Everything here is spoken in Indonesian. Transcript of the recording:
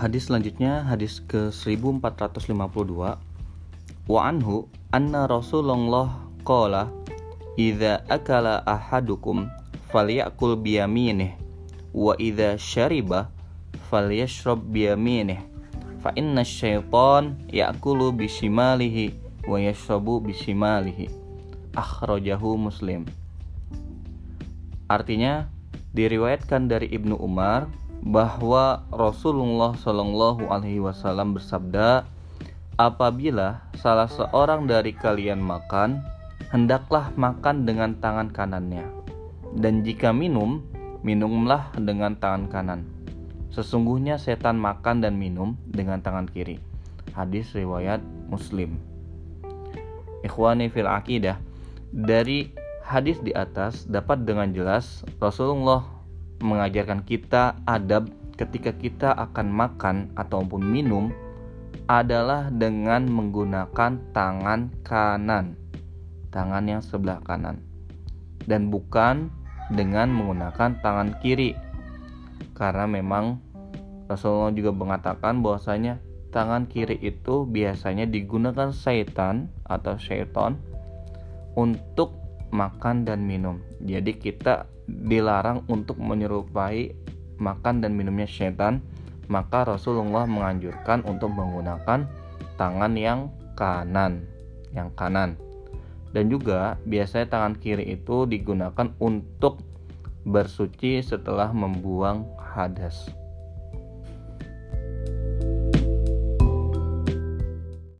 Hadis selanjutnya hadis ke 1452 Wa anhu anna Rasulullah qala idza akala ahadukum falyakul biyaminih wa idza syariba falyashrab biyaminih fa inna syaitan yakulu bisimalihi wa yashrabu bisimalihi. Akhrajahu muslim. Artinya diriwayatkan dari Ibnu Umar bahwa Rasulullah Shallallahu Alaihi Wasallam bersabda, apabila salah seorang dari kalian makan, hendaklah makan dengan tangan kanannya, dan jika minum, minumlah dengan tangan kanan. Sesungguhnya setan makan dan minum dengan tangan kiri. Hadis riwayat Muslim. Ikhwani fil akidah, dari hadis di atas dapat dengan jelas Rasulullah mengajarkan kita adab ketika kita akan makan ataupun minum adalah dengan menggunakan tangan kanan, tangan yang sebelah kanan, dan bukan dengan menggunakan tangan kiri, karena memang Rasulullah juga mengatakan bahwasanya tangan kiri itu biasanya digunakan syaitan atau syaitan untuk makan dan minum. Jadi kita dilarang untuk menyerupai makan dan minumnya setan, maka Rasulullah menganjurkan untuk menggunakan tangan yang kanan, yang kanan. Dan juga biasanya tangan kiri itu digunakan untuk bersuci setelah membuang hadas.